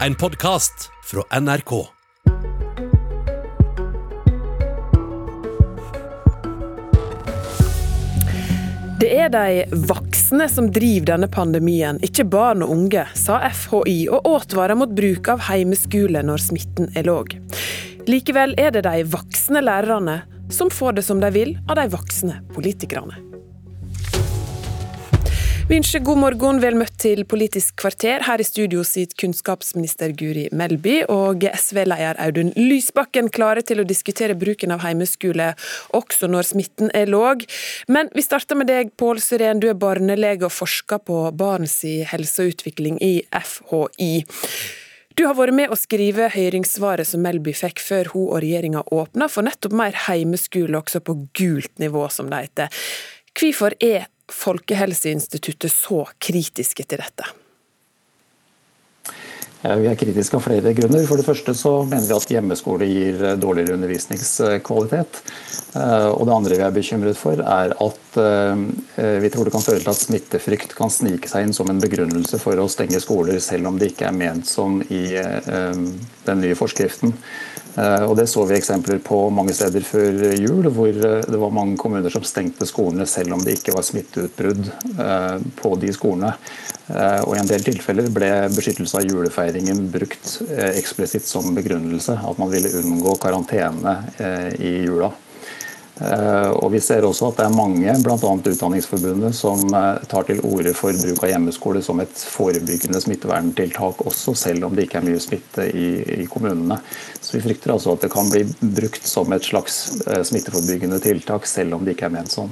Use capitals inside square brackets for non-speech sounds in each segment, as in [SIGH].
En podkast fra NRK. Det er de voksne som driver denne pandemien, ikke barn og unge, sa FHI og advarer mot bruk av heimeskole når smitten er låg. Likevel er det de voksne lærerne som får det som de vil av de voksne politikerne. Vi ønsker god morgen, vel møtt til Politisk kvarter. Her i studio sitter kunnskapsminister Guri Melby og SV-leder Audun Lysbakken klare til å diskutere bruken av heimeskole også når smitten er låg. Men vi starter med deg, Pål Syren. Du er barnelege og forsker på barns helse og utvikling i FHI. Du har vært med å skrive høringssvaret som Melby fikk før hun og regjeringa åpna for nettopp mer heimeskole også på gult nivå, som det heter. Hvorfor er Folkehelseinstituttet så kritiske til dette? Vi er kritiske av flere grunner. For det første så mener vi at hjemmeskole gir dårligere undervisningskvalitet. Eh, og det andre vi er bekymret for, er at eh, vi tror det kan føre til at smittefrykt kan snike seg inn som en begrunnelse for å stenge skoler, selv om det ikke er ment som i eh, den nye forskriften. Og Det så vi eksempler på mange steder før jul, hvor det var mange kommuner som stengte skolene selv om det ikke var smitteutbrudd på de skolene. Og I en del tilfeller ble beskyttelse av julefeiringen brukt eksplisitt som begrunnelse. At man ville unngå karantene i jula. Eh, og Vi ser også at det er mange, bl.a. Utdanningsforbundet, som eh, tar til orde for bruk av hjemmeskole som et forebyggende smitteverntiltak, også selv om det ikke er mye smitte i, i kommunene. Så Vi frykter altså at det kan bli brukt som et slags eh, smitteforebyggende tiltak, selv om det ikke er ment sånn.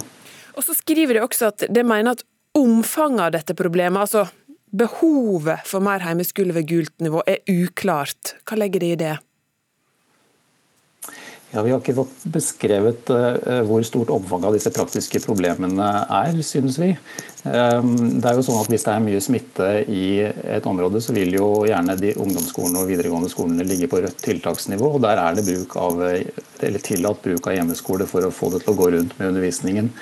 Og så skriver de også at de mener at omfanget av dette problemet, altså behovet for mer hjemmeskole ved gult nivå, er uklart. Hva legger de i det? Ja, Vi har ikke fått beskrevet uh, hvor stort omfanget av disse praktiske problemene er, synes vi. Um, det er jo sånn at Hvis det er mye smitte i et område, så vil jo gjerne de ungdomsskolene og videregående skolene ligge på rødt tiltaksnivå. og Der er det bruk av, eller tillatt bruk av hjemmeskole for å få det til å gå rundt med undervisningen.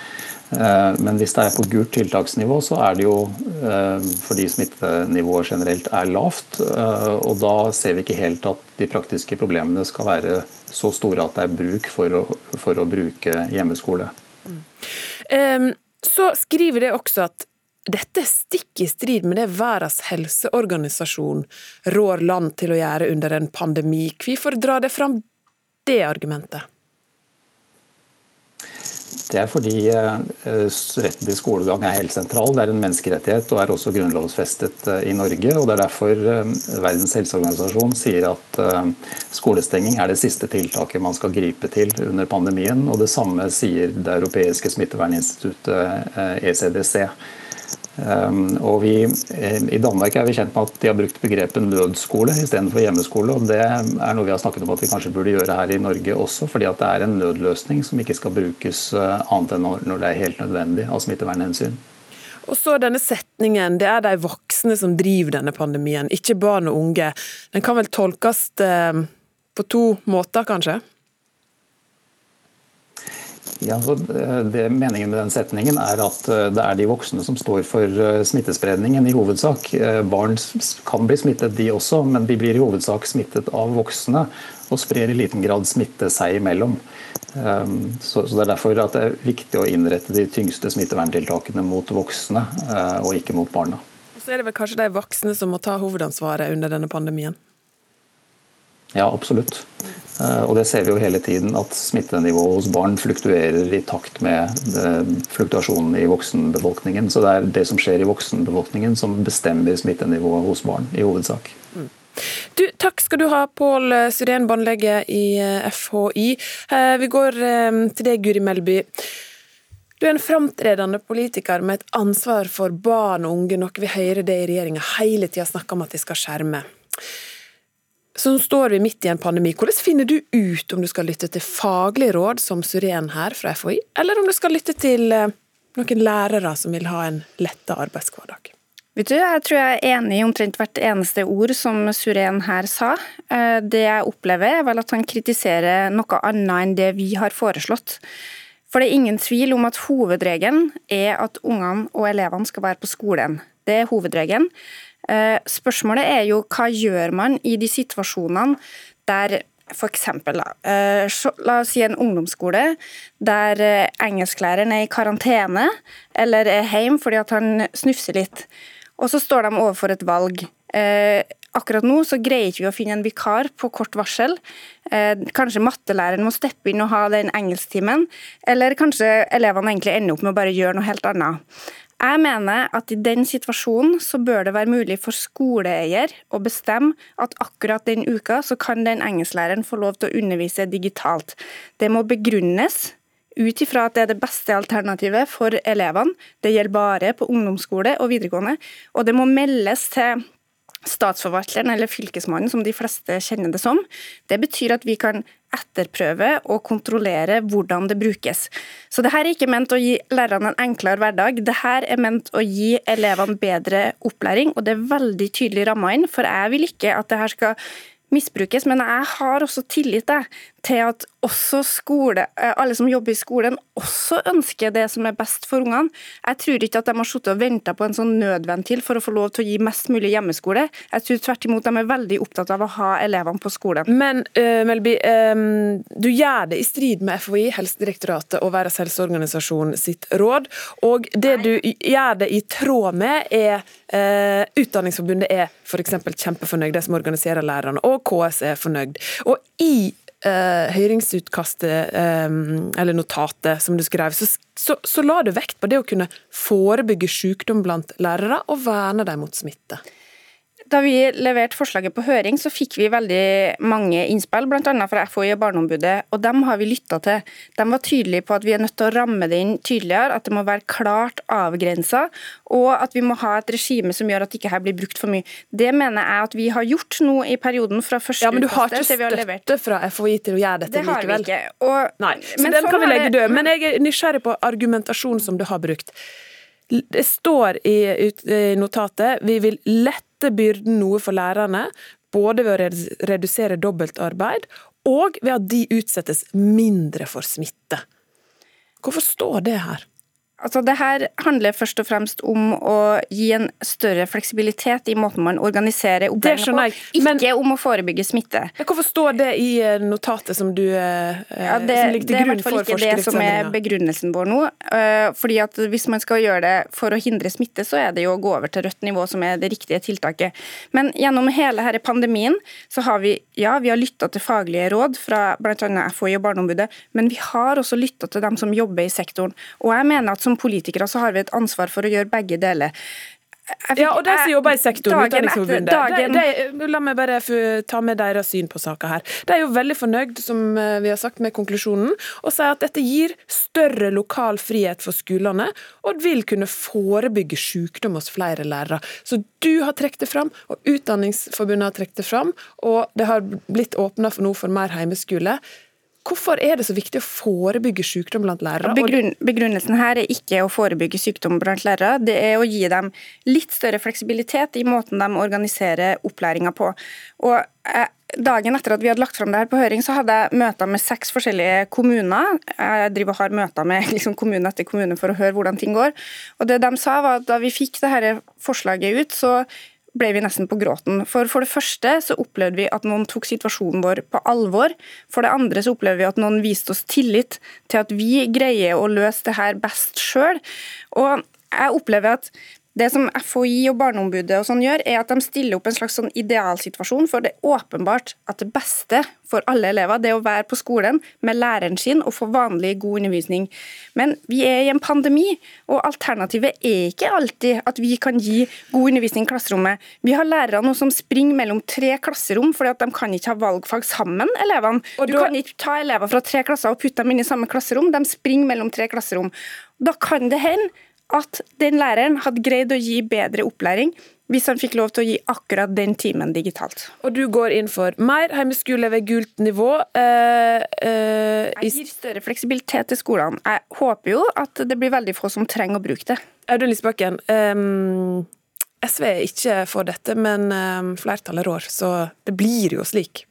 Eh, men hvis det er på gult tiltaksnivå, så er det jo eh, fordi smittenivået generelt er lavt. Eh, og da ser vi ikke helt at de praktiske problemene skal være så store at det er bruk for å, for å bruke hjemmeskole. Mm. Så skriver det også at dette er stikk i strid med det Verdens helseorganisasjon rår land til å gjøre under en pandemi. Hvorfor drar det fram det argumentet? Det er fordi eh, retten til skolegang er helt sentral. Det er en menneskerettighet og er også grunnlovsfestet eh, i Norge. og Det er derfor eh, Verdens helseorganisasjon sier at skolestenging er det siste tiltaket man skal gripe til under pandemien. og Det samme sier det europeiske smitteverninstituttet ECDC. Ehm, og vi, eh, I Danmark er vi kjent med at de har brukt begrepet nødskole istedenfor hjemmeskole. og Det er noe vi har snakket om at vi kanskje burde gjøre her i Norge også, fordi at det er en nødløsning som ikke skal brukes eh, annet enn når det er helt nødvendig av smittevernhensyn. Og så denne setningen, det er de voksne som driver denne pandemien, ikke barn og unge. Den kan vel tolkes eh, på to måter, kanskje? Ja, det, Meningen med den setningen er at eh, det er de voksne som står for eh, smittespredningen i hovedsak. Eh, barn kan bli smittet de også, men de blir i hovedsak smittet av voksne og sprer i liten grad smitte seg imellom. Så Det er derfor at det er viktig å innrette de tyngste smitteverntiltakene mot voksne og ikke mot barna. Så er det vel kanskje de voksne som må ta hovedansvaret under denne pandemien? Ja, absolutt. Eh, og det ser vi jo hele tiden, at smittenivået hos barn fluktuerer i takt med eh, fluktuasjonen i voksenbefolkningen. Så det er det som skjer i voksenbefolkningen som bestemmer smittenivået hos barn, i hovedsak. Mm. Du, takk skal du ha, Pål Syren, båndlege i eh, FHI. Vi går til deg, Guri Melby. Du er en framtredende politiker med et ansvar for barn og unge, noe vi hører det i regjeringa hele tida snakker om at de skal skjerme. Så nå står vi midt i en pandemi. Hvordan finner du ut om du skal lytte til faglige råd, som Suren her fra FHI, eller om du skal lytte til eh, noen lærere som vil ha en letta arbeidshverdag? Vet du, Jeg tror jeg er enig i omtrent hvert eneste ord som Suren her sa. Eh, det jeg opplever, er vel at han kritiserer noe annet enn det vi har foreslått. For det er ingen tvil om at hovedregelen er at ungene og elevene skal være på skolen. Det er hovedregelen. Eh, spørsmålet er jo hva gjør man i de situasjonene der f.eks. Eh, la oss si en ungdomsskole der eh, engelsklæreren er i karantene eller er hjemme fordi han snufser litt. Og så står de overfor et valg. Akkurat nå så greier ikke vi å finne en vikar på kort varsel. Kanskje mattelæreren må steppe inn og ha den engelsktimen, eller kanskje elevene egentlig ender opp med å bare gjøre noe helt annet. Jeg mener at i den situasjonen så bør det være mulig for skoleeier å bestemme at akkurat den uka så kan den engelsklæreren få lov til å undervise digitalt. Det må begrunnes ut ifra at det er det beste alternativet for elevene. Det gjelder bare på ungdomsskole og videregående. Og det må meldes til statsforvalteren eller fylkesmannen, som de fleste kjenner det som. Det betyr at vi kan etterprøve og kontrollere hvordan det brukes. Så det her er ikke ment å gi lærerne en enklere hverdag, det her er ment å gi elevene bedre opplæring, og det er veldig tydelig ramma inn. For jeg vil ikke at dette skal misbrukes, men jeg har også tillit til at også skole, eh, alle som jobber i skolen, også ønsker det som er best for ungene. Jeg tror ikke at de har sittet og venta på en sånn nødventil for å få lov til å gi mest mulig hjemmeskole. Jeg tror tvert imot de er veldig opptatt av å ha elevene på skolen. Men uh, Melby, um, du gjør det i strid med FHI, Helsedirektoratet og Verdens helseorganisasjon sitt råd. Og det Nei. du gjør det i tråd med, er uh, Utdanningsforbundet er f.eks. kjempefornøyd, de som organiserer lærerne, og KS er fornøyd. Og i uh, høringsutkastet, eh, eller notatet som du skrev, så, så, så la du vekt på det å kunne forebygge sykdom blant lærere og verne dem mot smitte. Da vi leverte forslaget på høring, så fikk vi veldig mange innspill, bl.a. fra FHI og Barneombudet, og dem har vi lytta til. De var tydelige på at vi er nødt til å ramme det inn tydeligere, at det må være klart avgrensa, og at vi må ha et regime som gjør at ikke her blir brukt for mye. Det mener jeg at vi har gjort nå i perioden fra første Ja, Men du har ikke støtte fra FHI til å gjøre dette det har likevel? Vi ikke. Og, Nei, så den sånn kan vi legge død. Men jeg er nysgjerrig på argumentasjonen som du har brukt. Det står i notatet vi vil lette lette byrden noe for lærerne, både ved å redusere dobbeltarbeid og ved at de utsettes mindre for smitte. Hvorfor står det her? Altså, det her handler først og fremst om å gi en større fleksibilitet i måten man organiserer opplæringa på, ikke men, om å forebygge smitte. Hvorfor står det i eh, notatet som, du, eh, ja, det, som ligger til grunn for forskriftsendringa? Det er i hvert fall ikke det som er begrunnelsen vår nå. Eh, fordi at Hvis man skal gjøre det for å hindre smitte, så er det jo å gå over til rødt nivå som er det riktige tiltaket. Men gjennom hele denne pandemien så har vi ja, vi har lytta til faglige råd fra bl.a. FHI og Barneombudet, men vi har også lytta til dem som jobber i sektoren. Og jeg mener at som politikere så har vi et ansvar for å gjøre begge deler. Fikk, ja, og de som jobber i sektoren, Utdanningsforbundet, dagen... de, de, la meg bare ta med deres syn på saka her. De er jo veldig fornøyd, som eh, vi har sagt, med konklusjonen, og sier at dette gir større lokal frihet for skolene, og vil kunne forebygge sykdom hos flere lærere. Så du har trukket det fram, og Utdanningsforbundet har trukket det fram, og det har blitt åpna for noe for mer heimeskole. Hvorfor er det så viktig å forebygge sykdom blant lærere? Begrunn, begrunnelsen her er ikke å forebygge sykdom blant lærere, det er å gi dem litt større fleksibilitet i måten de organiserer opplæringa på. Og eh, Dagen etter at vi hadde lagt fram det her på høring, så hadde jeg møter med seks forskjellige kommuner. Jeg driver og har møter med [LAUGHS] liksom, kommune etter kommune for å høre hvordan ting går. Og det de sa var at Da vi fikk dette forslaget ut, så ble vi nesten på gråten. For for det første så opplevde vi at noen tok situasjonen vår på alvor. For det andre så opplevde vi at noen viste oss tillit til at vi greier å løse det her best sjøl. Og jeg opplever at det som FHI og Barneombudet og sånn gjør, er at de stiller opp en slags sånn idealsituasjon. For det er åpenbart at det beste for alle elever det er å være på skolen med læreren sin og få vanlig, god undervisning. Men vi er i en pandemi, og alternativet er ikke alltid at vi kan gi god undervisning i klasserommet. Vi har lærere nå som springer mellom tre klasserom fordi at de kan ikke ha valgfag sammen, elevene. Du kan ikke ta elever fra tre klasser og putte dem inn i samme klasserom. De springer mellom tre klasserom. Da kan det hende at den læreren hadde greid å gi bedre opplæring hvis han fikk lov til å gi akkurat den timen digitalt. Og du går inn for mer hjemmeskole ved gult nivå? Eh, eh, jeg gir større fleksibilitet til skolene. Jeg håper jo at det blir veldig få som trenger å bruke det. Audun Lysbakken, eh, SV er ikke for dette, men eh, flertallet rår, så det blir jo slik.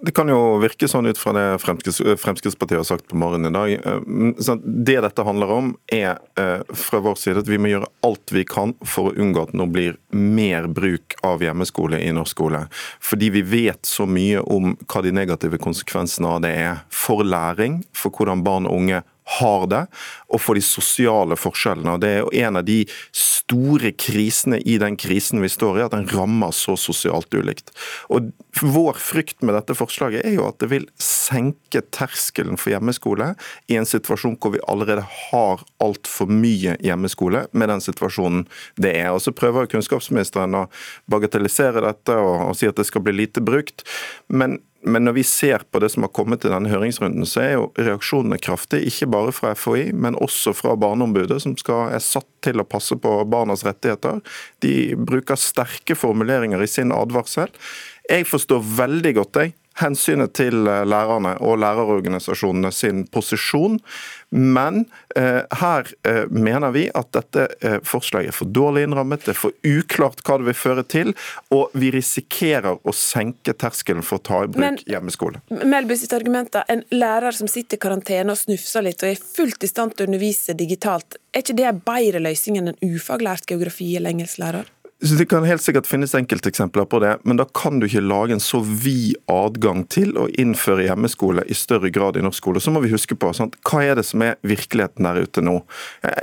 Det kan jo virke sånn ut fra det Fremskrittspartiet har sagt på morgenen i dag. Eh, det dette handler om, er eh, fra vår side at vi må gjøre alt vi kan for å unngå at nå blir mer bruk av hjemmeskole i norsk skole. Fordi vi vet så mye om hva de negative konsekvensene av det er for læring, for hvordan barn og unge har det, og for de sosiale forskjellene. Og Det er en av de store krisene i den krisen vi står i, at den rammer så sosialt ulikt. Og Vår frykt med dette forslaget er jo at det vil senke terskelen for hjemmeskole i en situasjon hvor vi allerede har altfor mye hjemmeskole med den situasjonen det er. Og Så prøver kunnskapsministeren å bagatellisere dette og, og si at det skal bli lite brukt. men men når vi ser på det som har kommet i denne høringsrunden, så er jo reaksjonene kraftige. Ikke bare fra FHI, men også fra Barneombudet, som skal, er satt til å passe på barnas rettigheter. De bruker sterke formuleringer i sin advarsel. Jeg forstår veldig godt jeg, hensynet til eh, lærerne og lærerorganisasjonene sin posisjon. Men eh, her eh, mener vi at dette eh, forslaget er for dårlig innrammet, det er for uklart hva det vil føre til, og vi risikerer å senke terskelen for å ta i bruk Men, hjemmeskole. Melby sitt argument En lærer som sitter i karantene og snufser litt og er fullt i stand til å undervise digitalt, er ikke det en bedre løsning enn en ufaglært geografi- eller engelsklærer? Det kan helt sikkert finnes enkelteksempler på det, men da kan du ikke lage en så vid adgang til å innføre hjemmeskole i større grad i norsk skole. Så må vi huske på sant? hva er det som er virkeligheten der ute nå.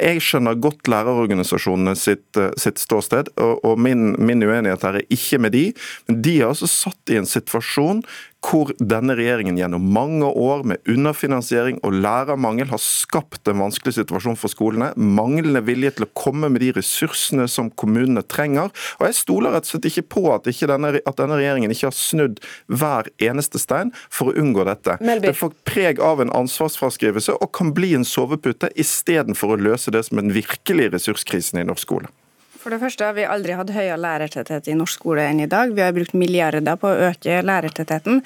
Jeg skjønner godt lærerorganisasjonene sitt, eh, sitt ståsted, og, og min, min, uenighet her er ikke med de, men de er altså satt i en situasjon hvor denne regjeringen gjennom mange år med underfinansiering og lærermangel har skapt en vanskelig situasjon for skolene. Manglende vilje til å komme med de ressursene som kommunene trenger. Og Jeg stoler rett og slett ikke på at, ikke denne, at denne, regjeringen ikke har snudd hver eneste stein for å unngå dette. Melby. Det får preg av en ansvarsfraskrivelse og kan bli en sovepute istedenfor å løse det som er den virkelige ressurskrisen i norsk skole. For det første har vi aldri hatt høyere lærertetthet i norsk skole enn i dag. Vi har brukt milliarder på å øke lærertettheten.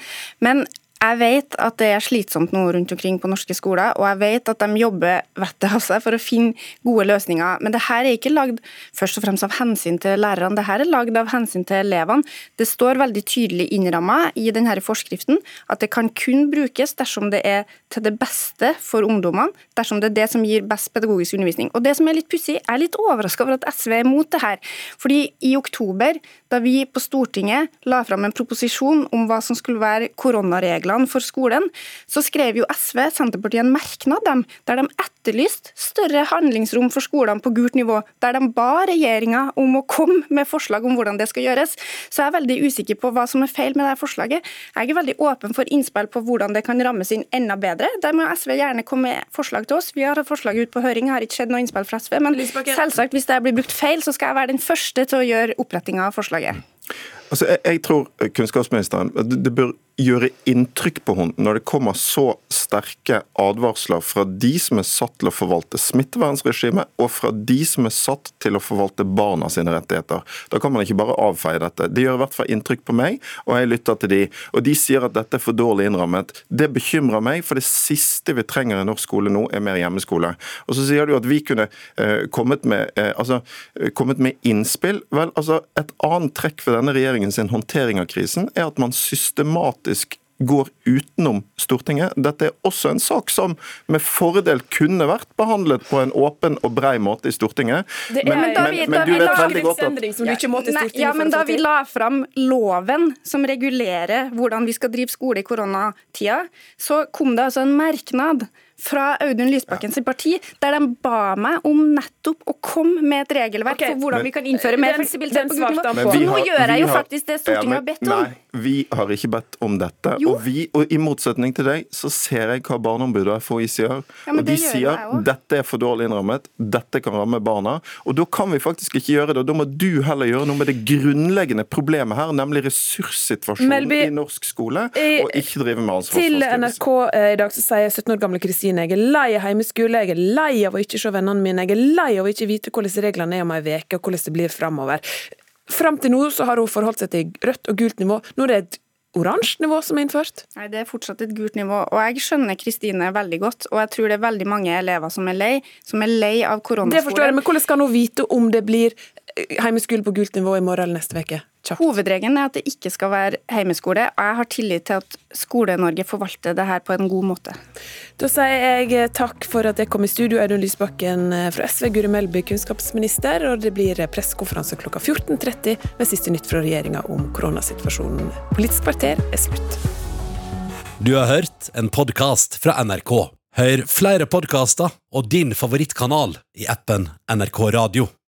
Men jeg vet at det er slitsomt nå rundt omkring på norske skoler, og jeg vet at de jobber vettet av seg for å finne gode løsninger. Men det her er ikke lagd først og fremst av hensyn til lærerne, det her er lagd av hensyn til elevene. Det står veldig tydelig innramma i denne forskriften at det kan kun brukes dersom det er til det beste for ungdommene, dersom det er det som gir best pedagogisk undervisning. Og det som er litt pussig, jeg er litt overraska over at SV er imot det her. Fordi i oktober, da vi på Stortinget la fram en proposisjon om hva som skulle være koronaregler reglene for skolen, så skrev jo SV Senterpartiet en merknad dem, der de etterlyste større handlingsrom for skolene på gult nivå, der de ba regjeringa om å komme med forslag om hvordan det skal gjøres. Så jeg er veldig usikker på hva som er feil med det forslaget. Jeg er veldig åpen for innspill på hvordan det kan rammes inn enda bedre. Der må SV gjerne komme med forslag til oss. Vi har hatt forslag ut på høring, har ikke skjedd noe innspill fra SV. Men selvsagt, hvis det blir brukt feil, så skal jeg være den første til å gjøre opprettinga av forslaget. Altså, jeg, jeg, tror kunnskapsministeren det, det bør gjøre inntrykk på henne når det kommer så sterke advarsler fra de som er satt til å forvalte smittevernregimet, og fra de som er satt til å forvalte barna sine rettigheter. Da kan man ikke bare avfeie dette. Det gjør i hvert fall inntrykk på meg, og jeg lytter til de. Og de sier at dette er for dårlig innrammet. Det bekymrer meg, for det siste vi trenger i norsk skole nå, er mer hjemmeskole. Og så sier du at vi kunne eh, kommet, med, eh, altså, eh, kommet med innspill. Vel, altså, et annet trekk ved denne regjeringen sin håndtering av krisen er at man systematisk faktisk går utenom Stortinget. Dette er også en sak som med fordel kunne vært behandlet på en åpen og brei måte i Stortinget. Er, men, men, men, men, du vet veldig godt at Nei, ja, men Da vi la fram loven som regulerer hvordan vi skal drive skole i koronatida, så kom det altså en merknad fra Audun Lysbakken sitt parti, der de ba meg om nettopp å komme med et regelverk okay. for hvordan men, vi kan innføre mer fleksibilitet på grunnivå. Så nå gjør jeg jo faktisk det Stortinget ja, men, har bedt om. Nei, vi har ikke bedt om dette. Og, vi, og i motsetning til deg, så ser jeg hva Barneombudet og FHI sier. Ja, og de sier dette er for dårlig innrammet, dette kan ramme barna. Og da kan vi faktisk ikke gjøre det. og Da må du heller gjøre noe med det grunnleggende problemet her, nemlig ressurssituasjonen Melby, i norsk skole, og ikke drive med ansvarsfraskrivelse. Til NRK eh, i dag så sier 17 år gamle Kristine Kristine. Jeg er lei av heimeskole, jeg er lei av å ikke se vennene mine, jeg er lei av å ikke vite hvordan reglene er om ei uke, og hvordan det blir framover. Fram til nå så har hun forholdt seg til rødt og gult nivå. Nå er det et oransje nivå som er innført? Nei, det er fortsatt et gult nivå. Og jeg skjønner Kristine veldig godt, og jeg tror det er veldig mange elever som er lei, som er lei av koronaskole. Det forstår jeg, men hvordan skal hun vite om det blir heimeskole på gult nivå i morgen eller neste uke? Kjapt. Hovedregelen er at det ikke skal være heimeskole, og jeg har tillit til at Skole-Norge forvalter det her på en god måte. Da sier jeg takk for at jeg kom i studio, Audun Lysbakken fra SV, Guri Melby, kunnskapsminister, og det blir pressekonferanse klokka 14.30 med siste nytt fra regjeringa om koronasituasjonen. Politisk kvarter er slutt. Du har hørt en podkast fra NRK. Hør flere podkaster og din favorittkanal i appen NRK Radio.